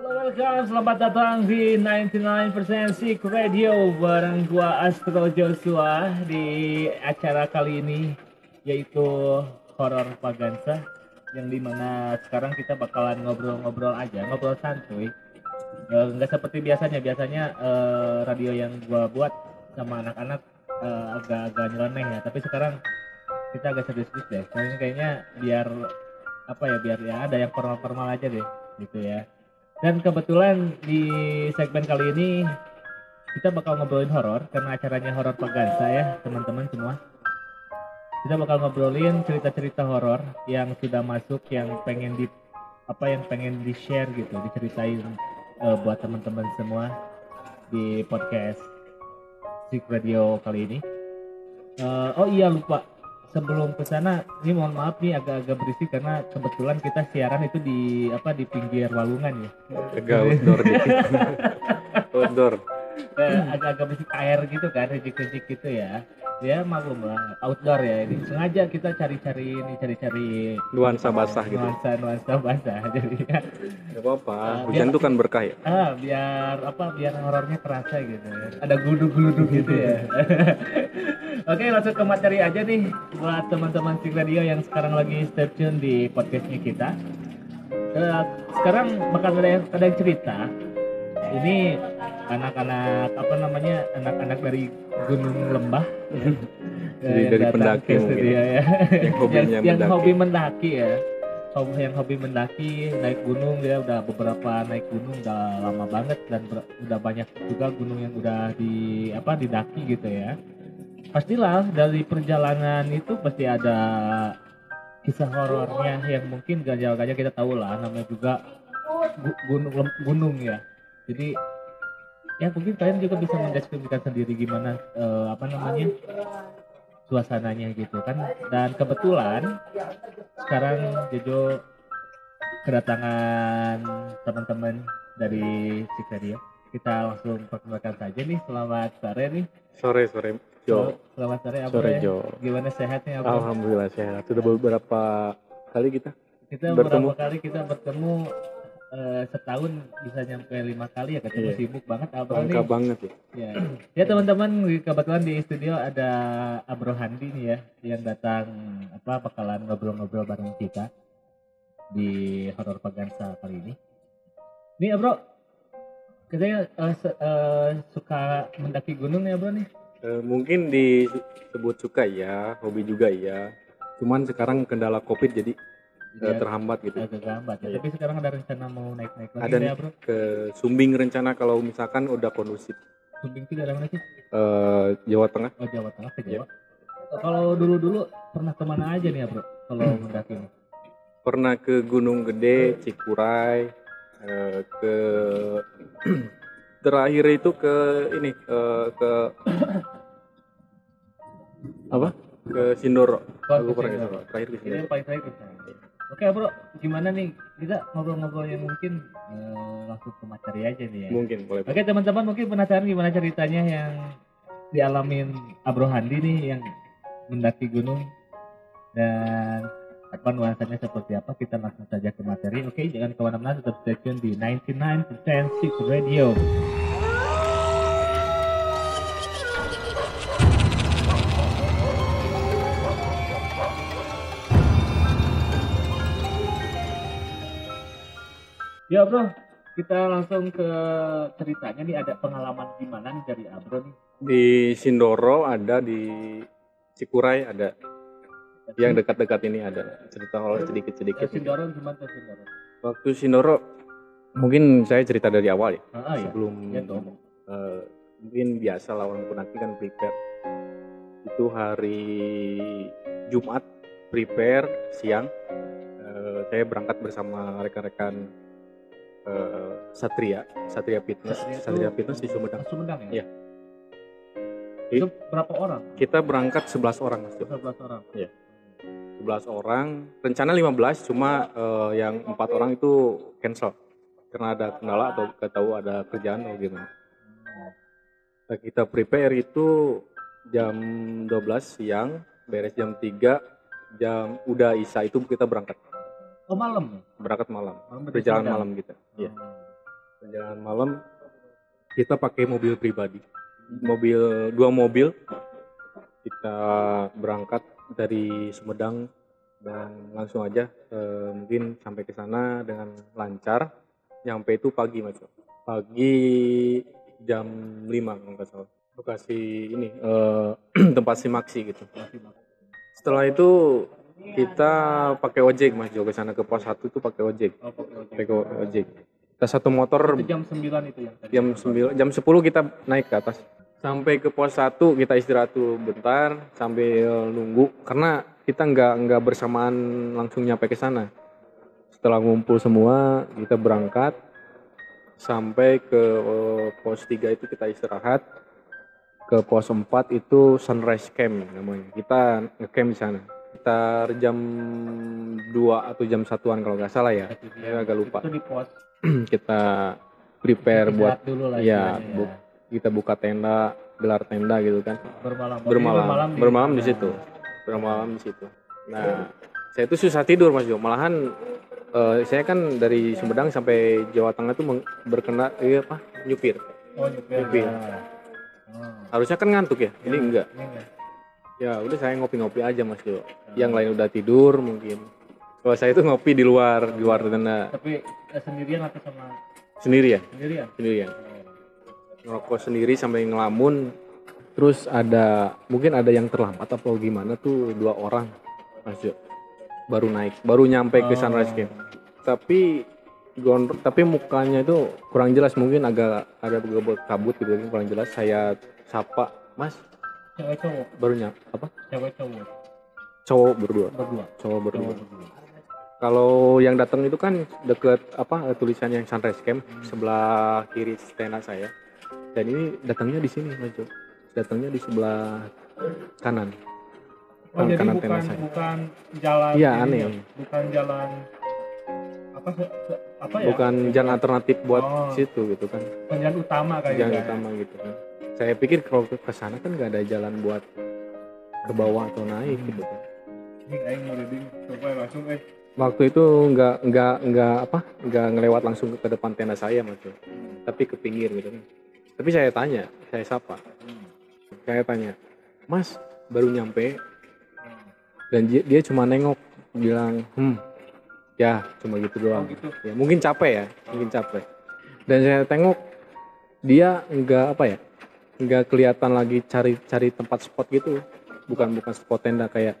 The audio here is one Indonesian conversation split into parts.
welcome. Selamat datang di 99% Sick Radio bareng gua Astro Joshua di acara kali ini yaitu horor Pagansa yang di mana sekarang kita bakalan ngobrol-ngobrol aja, ngobrol santuy. Eh, nggak seperti biasanya, biasanya eh, radio yang gua buat sama anak-anak eh, agak-agak nyeleneh ya, tapi sekarang kita agak serius-serius deh. Soalnya kayaknya biar apa ya, biar ya ada yang formal-formal aja deh, gitu ya. Dan kebetulan di segmen kali ini kita bakal ngobrolin horor karena acaranya horor Pagansa ya teman-teman semua. Kita bakal ngobrolin cerita-cerita horor yang sudah masuk yang pengen di apa yang pengen di share gitu, diceritain eh, buat teman-teman semua di podcast Sik Radio kali ini. Eh, oh iya lupa sebelum ke sana ini mohon maaf nih agak-agak berisik karena kebetulan kita siaran itu di apa di pinggir walungan ya. Agak outdoor dikit. outdoor. Eh, agak-agak berisik air gitu kan, rejik-rejik gitu ya. Ya maklum lah, outdoor ya ini. Sengaja kita cari-cari ini, cari-cari Nuansa basah gitu. nuansa nuansa basah jadi ya. Apa-apa. Ah, Hujan biar- tuh kan berkah ya. Ah, biar apa? Biar horornya terasa gitu. ya. Ada gulung-gulung gitu ya. Oke, langsung ke materi aja nih buat teman-teman Sik Radio yang sekarang lagi stay tune di podcastnya kita. Eh, sekarang bakal ada yang, ada yang cerita. Ini anak-anak apa namanya? Anak-anak dari Gunung Lembah. Jadi yang dari pendaki mungkin. studio ya. Yang hobinya yang, yang mendaki. hobi mendaki ya hobi yang hobi mendaki naik gunung ya udah beberapa naik gunung udah lama banget dan ber- udah banyak juga gunung yang udah di apa didaki gitu ya pastilah dari perjalanan itu pasti ada kisah horornya yang mungkin gajah-gajah kita tahu lah namanya juga gu- gunung gunung ya jadi ya mungkin kalian juga bisa mendeskripsikan sendiri gimana eh, apa namanya suasananya gitu kan dan kebetulan sekarang Jojo kedatangan teman-teman dari Cikeria kita langsung perkenalkan saja nih selamat sore nih Sore sore Jo. selamat sore Abro Sore ya. Jo. gimana sehatnya Abro? Alhamdulillah sehat. Sudah beberapa kali kita. kita bertemu. beberapa kali kita bertemu eh, setahun bisa nyampe lima kali ya ketemu Iya. sibuk banget Abro nih Bangka banget ya. Ya, ya teman-teman kebetulan di studio ada Abro Handi nih ya yang datang apa bakalan ngobrol-ngobrol bareng kita di Horor Pagansa kali ini. Nih Abro, katanya eh, se- eh, suka mendaki gunung ya Bro nih? Eh, mungkin disebut suka ya, hobi juga ya. Cuman sekarang kendala covid jadi Jadi terhambat gitu. agak gambat ya. Iya. Tapi sekarang ada rencana mau naik-naik lagi Ada ya. Bro? Ke Sumbing rencana kalau misalkan udah kondusif. Sumbing itu daerah mana sih? Eh, Jawa Tengah. Oh Jawa Tengah ke Iya. Jawa. Kalau dulu-dulu pernah ke mana aja nih ya Bro? Kalau mendaki nih? pernah ke Gunung Gede, Cikuray, eh, ke terakhir itu ke ini eh, ke apa? Ke Sindoro. Oh, Aku ke pernah ke Sindoro. Terakhir ke Ini Sindoro. yang paling terakhir. Oke bro, gimana nih kita ngobrol-ngobrol yang mungkin eh, langsung ke materi aja nih ya. Mungkin boleh. Oke teman-teman mungkin penasaran gimana ceritanya yang dialamin Abro Handi nih yang mendaki gunung dan apa nuansanya seperti apa kita langsung saja ke materi. Oke jangan ke mana-mana tetap stay tune di 99% Six Radio. Ya bro, kita langsung ke ceritanya nih ada pengalaman gimana nih dari Abro nih? Di Sindoro ada di Cikuray ada yang dekat-dekat ini ada cerita Ke sedikit-sedikit. Sindoro gimana tuh Sindoro? Waktu Sindoro mungkin saya cerita dari awal ya. Ah, ya. sebelum Ya, eh, mungkin biasa lah orang kan prepare itu hari Jumat prepare siang Eh, saya berangkat bersama rekan-rekan eh, Satria Satria Fitness Satria Satria, Fitness di Sumedang Sumedang ya? Iya. Itu berapa orang? kita berangkat 11 orang mas Jo. 11 orang. 11 orang rencana 15 cuma eh, yang empat orang itu cancel karena ada kendala atau gak tahu ada kerjaan atau gimana Nah, kita prepare itu jam 12 siang, beres jam 3, jam udah Isa itu kita berangkat. Oh malam ya? Berangkat malam. Malam Berjalan malam kita. Iya. Oh. perjalanan malam kita pakai mobil pribadi mobil dua mobil kita berangkat dari Sumedang dan langsung aja eh, mungkin sampai ke sana dengan lancar nyampe itu pagi mas pagi jam 5 kalau nggak salah lokasi ini eh, tempat simaksi gitu setelah itu kita pakai ojek mas. Jo ke sana ke pos satu tuh pakai ojek. Oh, pakai ojek. pakai ojek. Kita satu motor Itu jam 9 itu tadi. jam 9 jam 10 kita naik ke atas. Sampai ke pos 1 kita istirahat dulu bentar sambil nunggu. Karena kita nggak nggak bersamaan langsung nyampe ke sana. Setelah ngumpul semua kita berangkat. Sampai ke eh, pos 3 itu kita istirahat. Ke pos 4 itu sunrise camp namanya. Kita ngecamp di sana sekitar jam 2 atau jam satuan kalau nggak salah ya saya agak lupa Itu di pos. kita prepare buat dulu lah Iya, istilahnya bu- kita buka tenda, gelar tenda gitu kan. bermalam. Bermalam, Jadi bermalam di situ. Bermalam di situ. Nah, saya itu susah tidur Mas Jo. Malahan eh, saya kan dari Sumedang sampai Jawa Tengah tuh berkena iya apa? nyupir. Oh, nyupir. Nyupir. Oh, Harusnya kan ngantuk ya. Ini enggak. ini enggak. Ya, udah saya ngopi-ngopi aja Mas Jo. Yang lain udah tidur mungkin. Kalau saya itu ngopi di luar, di luar tenda Tapi eh, sendirian atau sama sendiri ya, sendirian? sendirian. ngerokok sendiri sampai ngelamun terus ada mungkin ada yang terlambat atau gimana tuh dua orang Mas Jo baru naik baru nyampe ke Oh. sunrise camp tapi gondrong tapi mukanya itu kurang jelas mungkin agak ada kabut gitu kurang jelas saya sapa mas Cewek cowok, baru nyampe apa cewek cowok cowok berdua berdua. cowok berdua Cowok berdua. kalau yang datang itu kan deket apa tulisannya yang sunrise camp sebelah kiri tenda saya dan ini datangnya di sini mas Jo datangnya di sebelah kanan Oh, Kanan- jadi kanan bukan tenda saya. bukan jalan Iya, aneh. ya? Bukan jalan apa apa ya? bukan jalan alternatif buat Oh. situ gitu kan jalan utama kayak jalan gitu. utama gitu kan saya pikir kalau ke sana kan nggak ada jalan buat ke bawah atau naik gitu. Kan waktu itu nggak nggak nggak apa nggak ngelewat langsung ke depan tenda saya mas Jo. tapi ke pinggir gitu kan. Tapi saya tanya saya sapa. Saya tanya mas baru nyampe? Dan dia, dia cuma nengok bilang hmm ya cuma gitu Oh doang gitu. ya mungkin capek ya mungkin capek. Dan saya tengok dia nggak apa ya nggak kelihatan lagi cari cari tempat spot gitu. Bukan bukan spot tenda kayak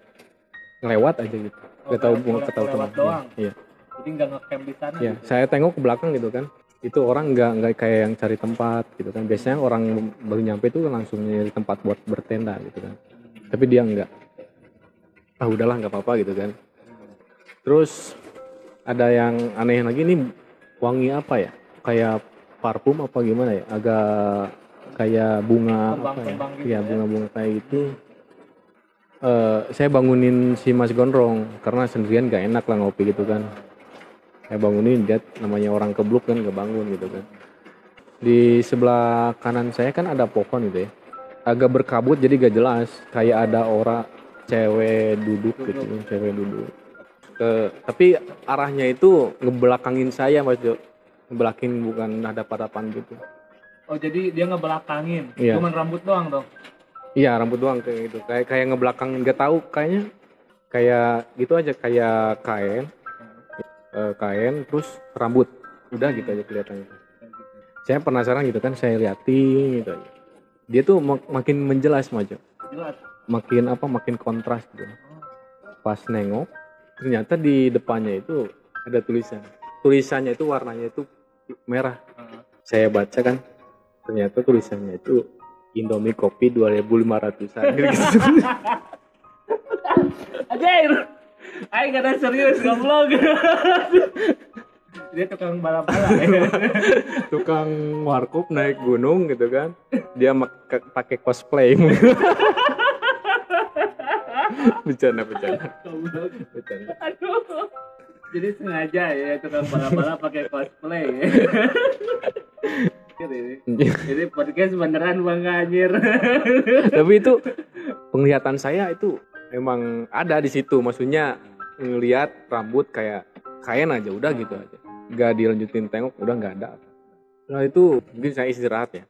ngelewat aja gitu. Oh, nggak tahu mau lewat- ketahui lewat ke mana doang. iya. Jadi nggak ngecamp di sana. iya gitu. saya tengok ke belakang gitu kan. Itu orang nggak nggak kayak yang cari tempat gitu kan. Biasanya orang baru nyampe itu langsung nyari tempat buat bertenda gitu kan. Tapi dia nggak. Ah udahlah nggak apa-apa gitu kan. Terus ada yang aneh lagi ini wangi apa ya? Kayak parfum apa gimana ya? Agak kayak bunga apa ya? gitu iya ya. bunga-bunga kayak gitu. Eh, saya bangunin si Mas Gondrong karena sendirian gak enak lah ngopi gitu kan. Saya bangunin dia namanya orang kebluk kan gak bangun gitu kan. Di sebelah kanan saya kan ada pohon gitu ya. Agak berkabut jadi gak jelas. Kayak ada orang cewek duduk gitu cewek duduk. Ke- tapi arahnya itu ngebelakangin saya mas Jo. Ngebelakangin bukan ada hadapan gitu Oh jadi dia ngebelakangin. Iya. Cuman rambut doang dong. iya rambut doang kayak gitu. Kayak kayak ngebelakangin gak tahu kayaknya kayak gitu aja kayak kain. Eh, kain terus rambut. Udah gitu aja kelihatannya. Saya penasaran gitu kan saya liatin gitu aja. Dia tuh mak- makin menjelas maju Jelas. makin apa makin kontras gitu. Pas nengok ternyata di depannya itu ada tulisan. Tulisannya itu warnanya itu merah. Saya baca kan ternyata tulisannya itu Indomie kopi 2500an gitu Ajair. Aing gak ada serius goblok. dia tukang balap-balap. ya. tukang warkop naik gunung gitu kan dia pakai cosplay bercanda bercanda bercanda Aduh. Jadi sengaja ya tukang balap-balap pakai cosplay. Jadi podcast beneran bang anjir. tapi itu penglihatan saya itu memang ada di situ maksudnya ngelihat rambut kayak kain aja udah gitu aja nggak dilanjutin tengok udah nggak ada Nah itu mungkin saya istirahat ya.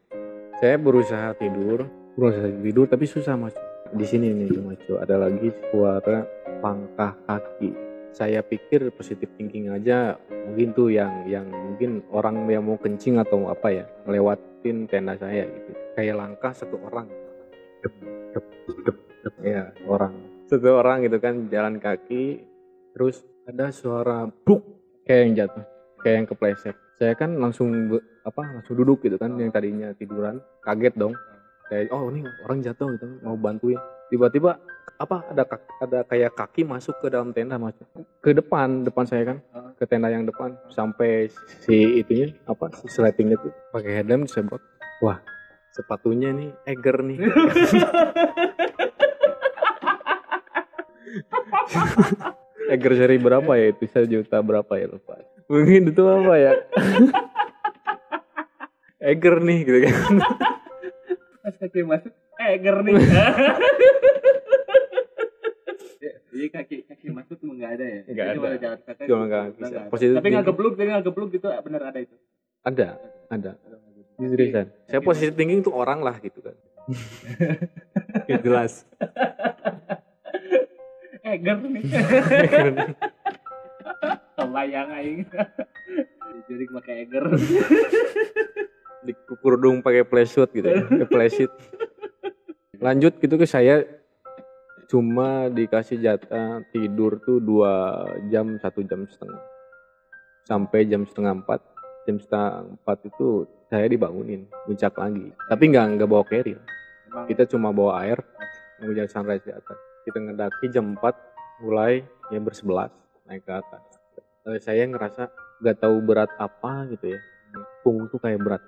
Saya berusaha tidur, berusaha tidur tapi susah mas. Di sini nih mas, ada lagi suara pangkah kaki. Saya pikir positive thinking aja mungkin tuh yang yang mungkin orang yang mau kencing atau apa ya ngelewatin tenda saya gitu. Kayak langkah satu orang. Dep, dep, dep, dep. Ya orang satu orang gitu kan jalan kaki terus ada suara buk kayak yang jatuh kayak yang kepleset saya kan langsung apa langsung duduk gitu kan yang tadinya tiduran kaget dong kayak oh ini orang jatuh gitu mau bantuin. Tiba-tiba apa ada kak- ada kayak kaki masuk ke dalam tenda mas. Ke depan depan saya kan ke tenda yang depan. Sampai si itunya apa si sletingnya tuh. Pakai headlamp disebut. Wah sepatunya nih eger nih. Eger seri berapa ya? Itu sejuta berapa ya? Lupa. Mungkin itu apa ya? Eger nih gitu kan kaki masuk, eger nih. Jadi kaki kaki masuk tuh nggak ada ya? Nggak ada. jalan kaki. Cuma nggak bisa. ada. Positif Tapi nggak gebluk, tapi nggak gebluk gitu benar ada itu. ada ada Ini seriusan saya positif thinking tuh orang lah gitu kan ya jelas Eger nih. Kebayang aing. Jadi pakai eger. Di kerudung pakai flashlight gitu ya pakai lanjut gitu ke saya cuma dikasih jatah tidur tuh dua jam satu jam setengah. Sampai jam setengah empat jam setengah empat itu saya dibangunin puncak lagi. Tapi nggak nggak bawa carrier. Kita cuma bawa air mengejar sunrise di atas. Kita ngedaki jam 4 mulai ya bersebelas naik ke atas. Eh, saya ngerasa nggak tahu berat apa gitu ya. Punggung tuh kayak berat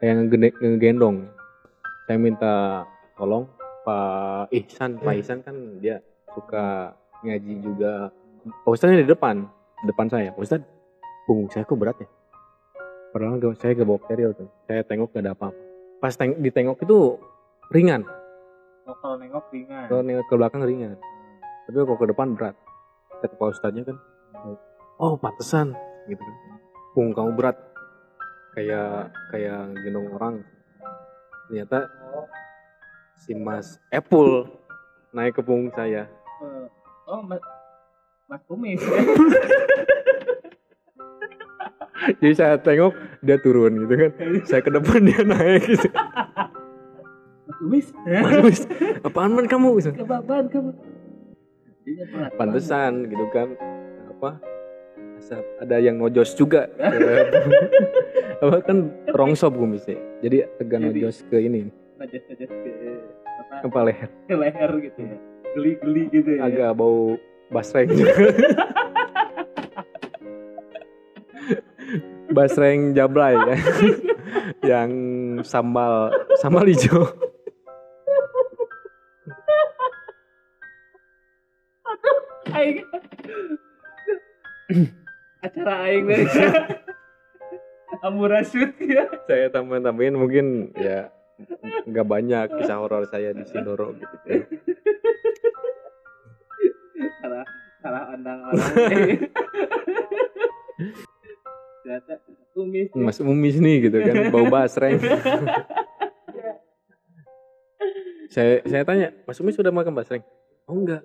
ngegene- ngegendong. Saya minta tolong Pak Ihsan. Pak Ihsan kan dia suka ngaji juga. Pak Ustadznya di depan depan saya. Pak Ustadz punggung saya kok berat ya? Padahal gak- saya gak bawa carrier tuh. Saya tengok gak ada apa-apa. Pas teng- ditengok itu ringan. Oh, kalau nengok ringan. kalau nengok ke belakang ringan. Tapi kalau ke depan berat. Kata Pak Ustadznya kan oh pantesan. gitu kan. Punggung kamu berat kayak kayak gendong orang ternyata si Mas Apple naik ke punggung saya Eh, Oh, Mas Mas Kumis. jadi saya tengok dia turun gitu kan saya ke depan dia naik gitu Mas Kumis. Mas, apaan man kamu gitu. Kebabaan kamu. Iya, pantesan gitu kan apa ada yang nojos juga apa kan rongsop kumisnya jadi nojos ke ini. Najas-najas ke apa? ke leher. Ke leher gitu ya. Geli-geli gitu ya. agak bau basreng. Basreng jablay ya. Yang sambal sambal hijau. Aing. Acara aing dari amurasut ya. Saya tambah tambahin mungkin ya nggak banyak kisah horor saya di Sindoro gitu. Ya. salah salah andang orang ternyata kumis Mas Umis nih gitu kan bau basreng. Saya saya tanya Mas Umis sudah makan basreng? Oh enggak.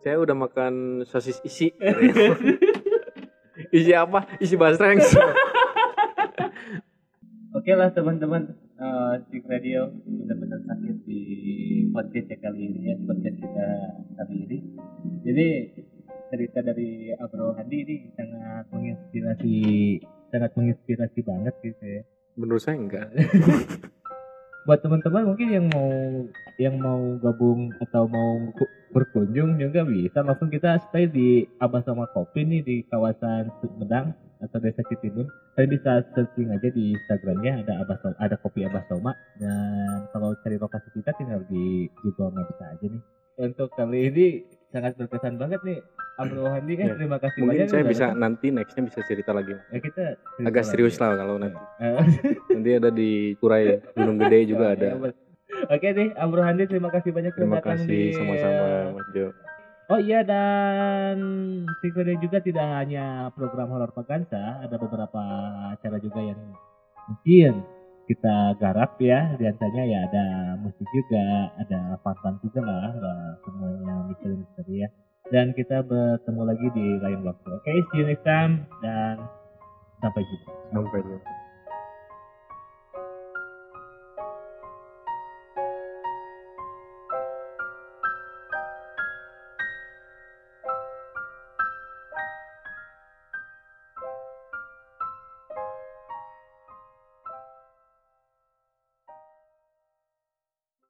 Saya udah makan sosis isi. Isi apa? Isi basreng Oke lah teman-teman Stick Radio benar-benar sakit di podcast ya kali ini ya podcast kita kali ini. Jadi cerita dari Abro Hadi ini sangat menginspirasi sangat menginspirasi banget gitu ya. menurut saya enggak Buat teman-teman mungkin yang mau yang mau gabung atau mau ku- berkunjung juga bisa langsung kita stay di Abah sama Kopi nih di kawasan Sumedang atau Desa Citibun. Kalian bisa searching aja di Instagramnya ada Abah Soma, ada kopi Abah Soma dan kalau cari lokasi kita tinggal di Google Maps aja nih. Untuk kali ini sangat berkesan banget nih Abro Handi kan Ya. terima kasih mungkin banyak saya bisa datang. nanti nextnya bisa cerita lagi ya kita cerita agak lagi. serius lah kalau nanti nanti ada di Kurai Gunung Gede juga ada Ya. Oke deh, Abro Handi terima kasih banyak terima kasih sama-sama Mas Jo Oh iya dan Tikode juga tidak hanya program horor Pagansa, ada beberapa acara juga yang mungkin kita garap ya. Biasanya ya ada musik juga ada fun juga lah semuanya misteri-misteri ya. Dan kita bertemu lagi di lain waktu oke see you next time dan sampai jumpa. Sampai jumpa